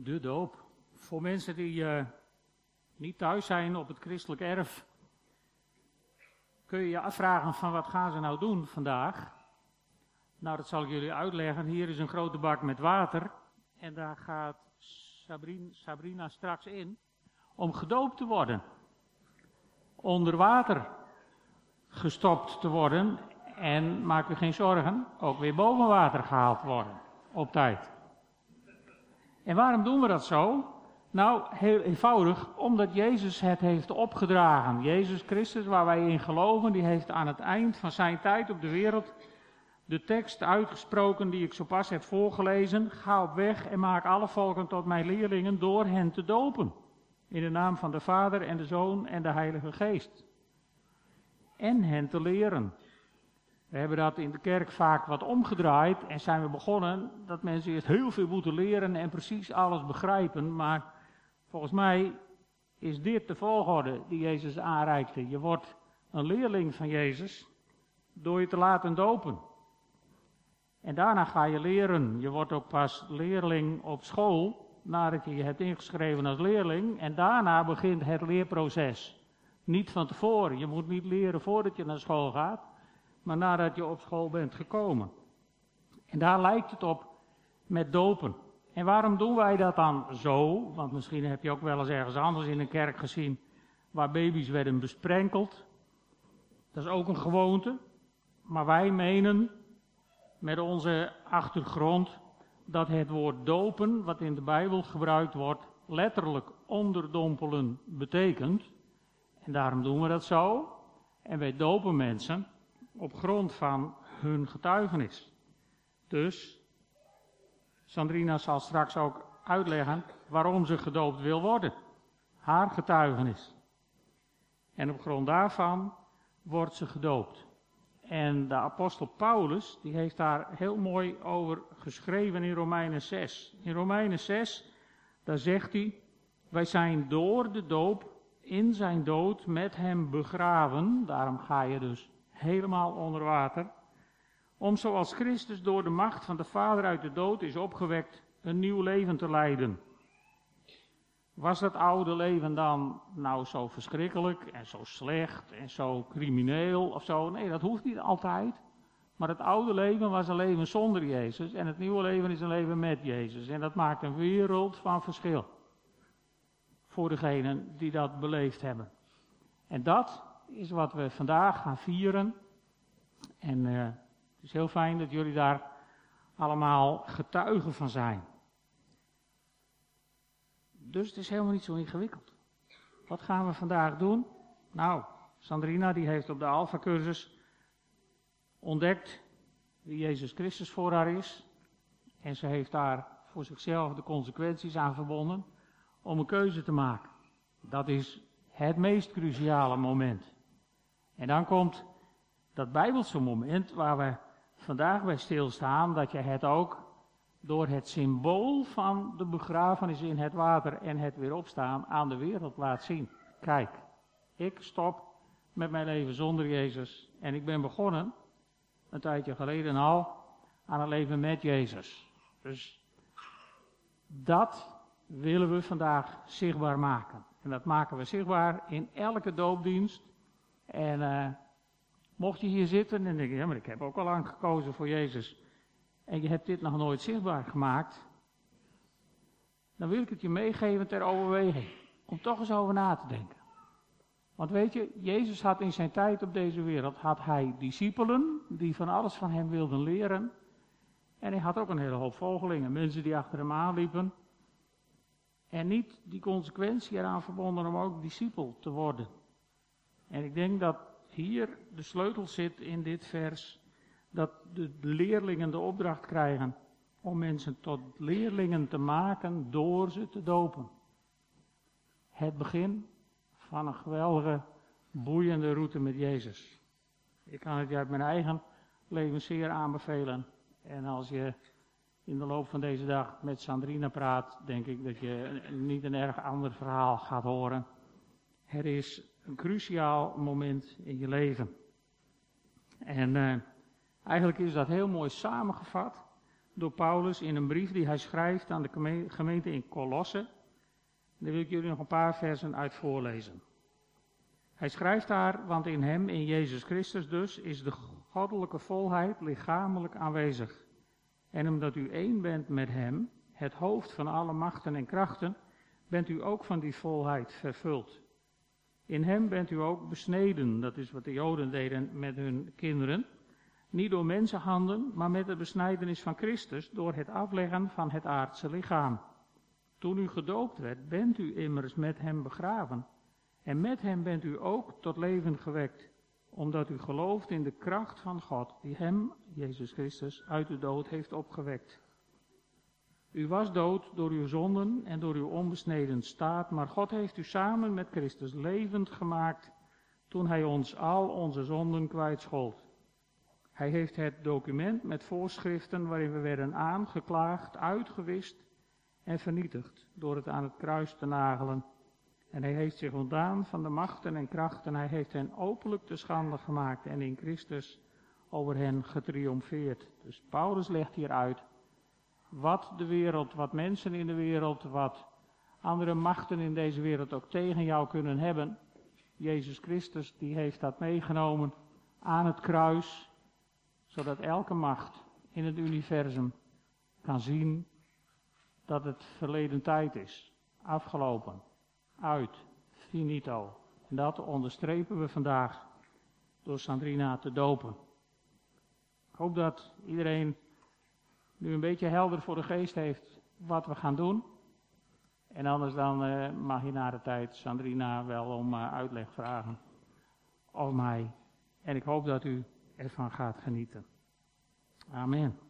De doop. Voor mensen die uh, niet thuis zijn op het christelijk erf, kun je je afvragen van wat gaan ze nou doen vandaag? Nou, dat zal ik jullie uitleggen. Hier is een grote bak met water en daar gaat Sabrina, Sabrina straks in om gedoopt te worden. Onder water gestopt te worden en maak u geen zorgen, ook weer boven water gehaald worden op tijd. En waarom doen we dat zo? Nou, heel eenvoudig, omdat Jezus het heeft opgedragen. Jezus Christus, waar wij in geloven, die heeft aan het eind van zijn tijd op de wereld de tekst uitgesproken die ik zo pas heb voorgelezen. Ga op weg en maak alle volken tot mijn leerlingen door hen te dopen. In de naam van de Vader en de Zoon en de Heilige Geest. En hen te leren. We hebben dat in de kerk vaak wat omgedraaid en zijn we begonnen dat mensen eerst heel veel moeten leren en precies alles begrijpen. Maar volgens mij is dit de volgorde die Jezus aanreikte. Je wordt een leerling van Jezus door je te laten dopen. En daarna ga je leren. Je wordt ook pas leerling op school nadat je je hebt ingeschreven als leerling. En daarna begint het leerproces. Niet van tevoren. Je moet niet leren voordat je naar school gaat maar nadat je op school bent gekomen. En daar lijkt het op met dopen. En waarom doen wij dat dan zo? Want misschien heb je ook wel eens ergens anders in een kerk gezien waar baby's werden besprenkeld. Dat is ook een gewoonte. Maar wij menen met onze achtergrond dat het woord dopen, wat in de Bijbel gebruikt wordt, letterlijk onderdompelen betekent. En daarom doen we dat zo. En wij dopen mensen op grond van hun getuigenis. Dus, Sandrina zal straks ook uitleggen waarom ze gedoopt wil worden. Haar getuigenis. En op grond daarvan wordt ze gedoopt. En de apostel Paulus, die heeft daar heel mooi over geschreven in Romeinen 6. In Romeinen 6, daar zegt hij, wij zijn door de doop in zijn dood met hem begraven. Daarom ga je dus helemaal onder water, om zoals Christus door de macht van de Vader uit de dood is opgewekt, een nieuw leven te leiden. Was dat oude leven dan nou zo verschrikkelijk en zo slecht en zo crimineel of zo? Nee, dat hoeft niet altijd. Maar het oude leven was een leven zonder Jezus en het nieuwe leven is een leven met Jezus. En dat maakt een wereld van verschil voor degenen die dat beleefd hebben. En dat is wat we vandaag gaan vieren. En uh, het is heel fijn dat jullie daar allemaal getuigen van zijn. Dus het is helemaal niet zo ingewikkeld. Wat gaan we vandaag doen? Nou, Sandrina die heeft op de Alpha-cursus ontdekt wie Jezus Christus voor haar is. En ze heeft daar voor zichzelf de consequenties aan verbonden om een keuze te maken. Dat is het meest cruciale moment. En dan komt dat Bijbelse moment waar we vandaag bij stilstaan, dat je het ook door het symbool van de begrafenis in het water en het weer opstaan aan de wereld laat zien. Kijk, ik stop met mijn leven zonder Jezus en ik ben begonnen, een tijdje geleden al, aan een leven met Jezus. Dus dat willen we vandaag zichtbaar maken. En dat maken we zichtbaar in elke doopdienst en uh, mocht je hier zitten en denk je, ja, maar ik heb ook al lang gekozen voor Jezus. En je hebt dit nog nooit zichtbaar gemaakt. Dan wil ik het je meegeven ter overweging. Om toch eens over na te denken. Want weet je, Jezus had in zijn tijd op deze wereld, had hij discipelen die van alles van hem wilden leren. En hij had ook een hele hoop volgelingen, mensen die achter hem aanliepen. En niet die consequentie eraan verbonden om ook discipel te worden. En ik denk dat hier de sleutel zit in dit vers, dat de leerlingen de opdracht krijgen om mensen tot leerlingen te maken door ze te dopen. Het begin van een geweldige, boeiende route met Jezus. Ik kan het je uit mijn eigen leven zeer aanbevelen. En als je in de loop van deze dag met Sandrina praat, denk ik dat je niet een erg ander verhaal gaat horen. Er is een cruciaal moment in je leven. En uh, eigenlijk is dat heel mooi samengevat door Paulus in een brief die hij schrijft aan de gemeente in Colosse. Daar wil ik jullie nog een paar versen uit voorlezen. Hij schrijft daar, want in hem, in Jezus Christus dus, is de goddelijke volheid lichamelijk aanwezig. En omdat u één bent met hem, het hoofd van alle machten en krachten, bent u ook van die volheid vervuld. In hem bent u ook besneden, dat is wat de Joden deden met hun kinderen. Niet door mensenhanden, maar met de besnijdenis van Christus, door het afleggen van het aardse lichaam. Toen u gedoopt werd, bent u immers met hem begraven. En met hem bent u ook tot leven gewekt, omdat u gelooft in de kracht van God, die hem, Jezus Christus, uit de dood heeft opgewekt. U was dood door uw zonden en door uw onbesneden staat, maar God heeft u samen met Christus levend gemaakt toen hij ons al onze zonden kwijtschold. Hij heeft het document met voorschriften waarin we werden aangeklaagd, uitgewist en vernietigd door het aan het kruis te nagelen. En hij heeft zich ontdaan van de machten en krachten. Hij heeft hen openlijk te schande gemaakt en in Christus over hen getriomfeerd. Dus Paulus legt hier uit wat de wereld, wat mensen in de wereld, wat andere machten in deze wereld ook tegen jou kunnen hebben. Jezus Christus, die heeft dat meegenomen aan het kruis, zodat elke macht in het universum kan zien dat het verleden tijd is, afgelopen, uit, finito. En dat onderstrepen we vandaag door Sandrina te dopen. Ik hoop dat iedereen nu een beetje helder voor de geest heeft wat we gaan doen. En anders dan uh, mag je na de tijd Sandrina wel om uh, uitleg vragen. Of mij. En ik hoop dat u ervan gaat genieten. Amen.